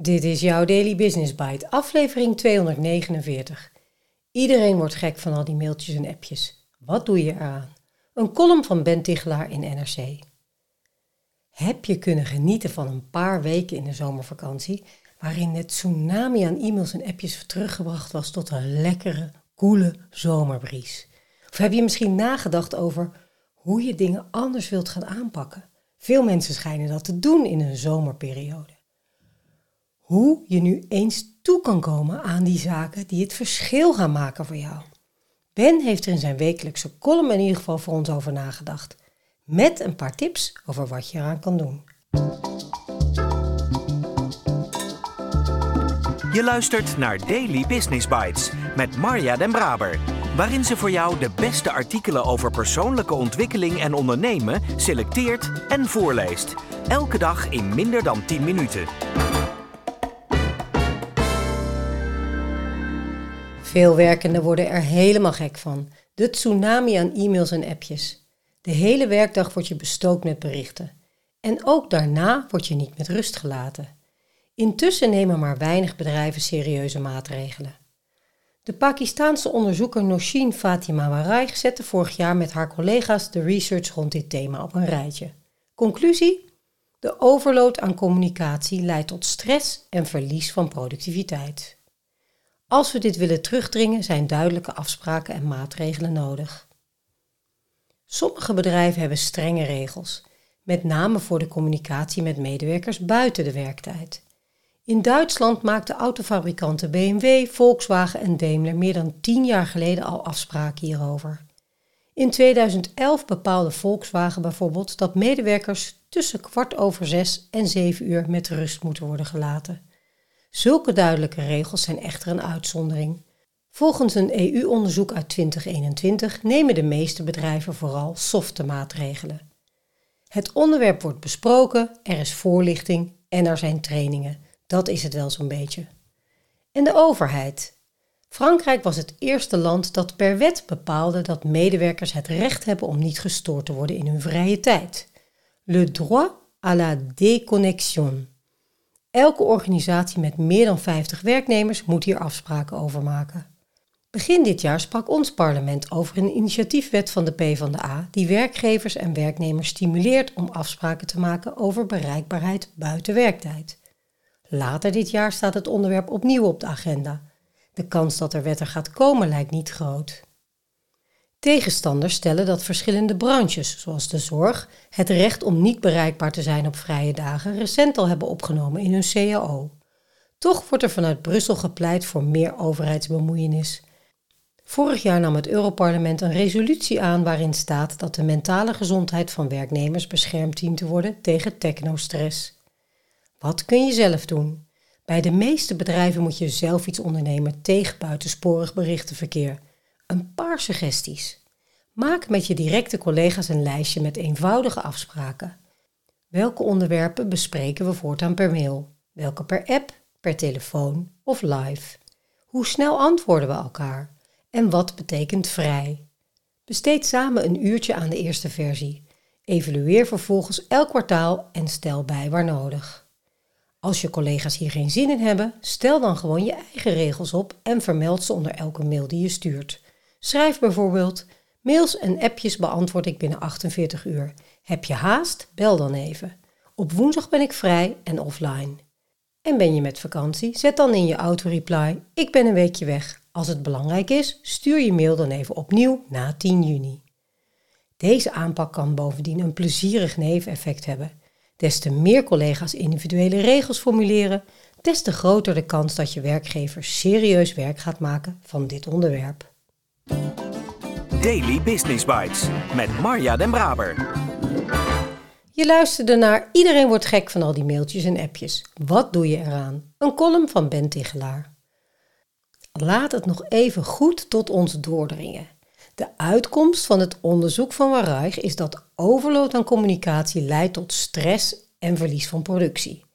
Dit is jouw Daily Business Bite, aflevering 249. Iedereen wordt gek van al die mailtjes en appjes. Wat doe je eraan? Een column van Ben Tichelaar in NRC. Heb je kunnen genieten van een paar weken in de zomervakantie, waarin het tsunami aan e-mails en appjes teruggebracht was tot een lekkere, koele zomerbries? Of heb je misschien nagedacht over hoe je dingen anders wilt gaan aanpakken? Veel mensen schijnen dat te doen in een zomerperiode hoe je nu eens toe kan komen aan die zaken die het verschil gaan maken voor jou. Ben heeft er in zijn wekelijkse column in ieder geval voor ons over nagedacht. Met een paar tips over wat je eraan kan doen. Je luistert naar Daily Business Bites met Marja Den Braber. Waarin ze voor jou de beste artikelen over persoonlijke ontwikkeling en ondernemen selecteert en voorleest. Elke dag in minder dan 10 minuten. Veel werkenden worden er helemaal gek van. De tsunami aan e-mails en appjes. De hele werkdag word je bestookt met berichten. En ook daarna word je niet met rust gelaten. Intussen nemen maar weinig bedrijven serieuze maatregelen. De Pakistaanse onderzoeker Noshin Fatima Warai zette vorig jaar met haar collega's de research rond dit thema op een rijtje. Conclusie? De overload aan communicatie leidt tot stress en verlies van productiviteit. Als we dit willen terugdringen, zijn duidelijke afspraken en maatregelen nodig. Sommige bedrijven hebben strenge regels, met name voor de communicatie met medewerkers buiten de werktijd. In Duitsland maakten autofabrikanten BMW, Volkswagen en Daimler meer dan tien jaar geleden al afspraken hierover. In 2011 bepaalde Volkswagen bijvoorbeeld dat medewerkers tussen kwart over zes en zeven uur met rust moeten worden gelaten. Zulke duidelijke regels zijn echter een uitzondering. Volgens een EU-onderzoek uit 2021 nemen de meeste bedrijven vooral softe maatregelen. Het onderwerp wordt besproken, er is voorlichting en er zijn trainingen. Dat is het wel zo'n beetje. En de overheid. Frankrijk was het eerste land dat per wet bepaalde dat medewerkers het recht hebben om niet gestoord te worden in hun vrije tijd. Le droit à la déconnexion. Elke organisatie met meer dan 50 werknemers moet hier afspraken over maken. Begin dit jaar sprak ons parlement over een initiatiefwet van de PvdA die werkgevers en werknemers stimuleert om afspraken te maken over bereikbaarheid buiten werktijd. Later dit jaar staat het onderwerp opnieuw op de agenda. De kans dat er wetter gaat komen lijkt niet groot. Tegenstanders stellen dat verschillende branches, zoals de zorg, het recht om niet bereikbaar te zijn op vrije dagen recent al hebben opgenomen in hun CAO. Toch wordt er vanuit Brussel gepleit voor meer overheidsbemoeienis. Vorig jaar nam het Europarlement een resolutie aan waarin staat dat de mentale gezondheid van werknemers beschermd dient te worden tegen technostress. Wat kun je zelf doen? Bij de meeste bedrijven moet je zelf iets ondernemen tegen buitensporig berichtenverkeer. Een paar suggesties. Maak met je directe collega's een lijstje met eenvoudige afspraken. Welke onderwerpen bespreken we voortaan per mail? Welke per app, per telefoon of live? Hoe snel antwoorden we elkaar? En wat betekent vrij? Besteed samen een uurtje aan de eerste versie. Evalueer vervolgens elk kwartaal en stel bij waar nodig. Als je collega's hier geen zin in hebben, stel dan gewoon je eigen regels op en vermeld ze onder elke mail die je stuurt. Schrijf bijvoorbeeld: Mails en appjes beantwoord ik binnen 48 uur. Heb je haast? Bel dan even. Op woensdag ben ik vrij en offline. En ben je met vakantie? Zet dan in je auto-reply: Ik ben een weekje weg. Als het belangrijk is, stuur je mail dan even opnieuw na 10 juni. Deze aanpak kan bovendien een plezierig neveneffect hebben. Des te meer collega's individuele regels formuleren, des te groter de kans dat je werkgever serieus werk gaat maken van dit onderwerp. Daily Business Bites met Marja Den Braber. Je luisterde naar Iedereen wordt gek van al die mailtjes en appjes. Wat doe je eraan? Een column van Ben Tichelaar. Laat het nog even goed tot ons doordringen. De uitkomst van het onderzoek van Waruig is dat overload aan communicatie leidt tot stress en verlies van productie.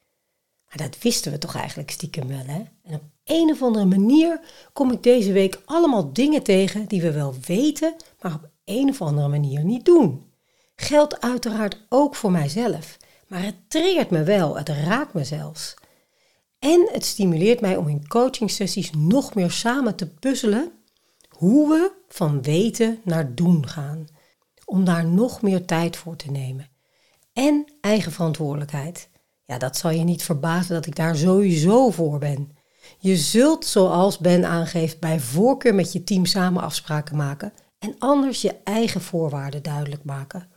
Maar dat wisten we toch eigenlijk stiekem wel, hè? En op een of andere manier kom ik deze week allemaal dingen tegen die we wel weten, maar op een of andere manier niet doen. Geldt uiteraard ook voor mijzelf, maar het treert me wel, het raakt me zelfs. En het stimuleert mij om in coachingsessies nog meer samen te puzzelen hoe we van weten naar doen gaan. Om daar nog meer tijd voor te nemen. En eigen verantwoordelijkheid. Ja, dat zal je niet verbazen dat ik daar sowieso voor ben. Je zult, zoals Ben aangeeft, bij voorkeur met je team samen afspraken maken en anders je eigen voorwaarden duidelijk maken.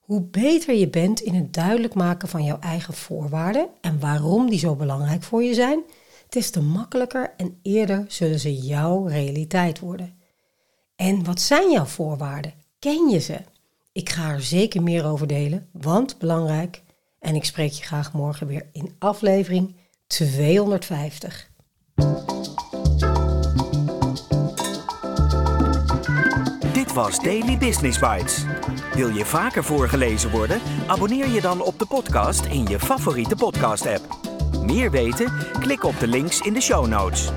Hoe beter je bent in het duidelijk maken van jouw eigen voorwaarden en waarom die zo belangrijk voor je zijn, des te makkelijker en eerder zullen ze jouw realiteit worden. En wat zijn jouw voorwaarden? Ken je ze? Ik ga er zeker meer over delen, want belangrijk. En ik spreek je graag morgen weer in aflevering 250. Dit was Daily Business Bites. Wil je vaker voorgelezen worden? Abonneer je dan op de podcast in je favoriete podcast-app. Meer weten? Klik op de links in de show notes.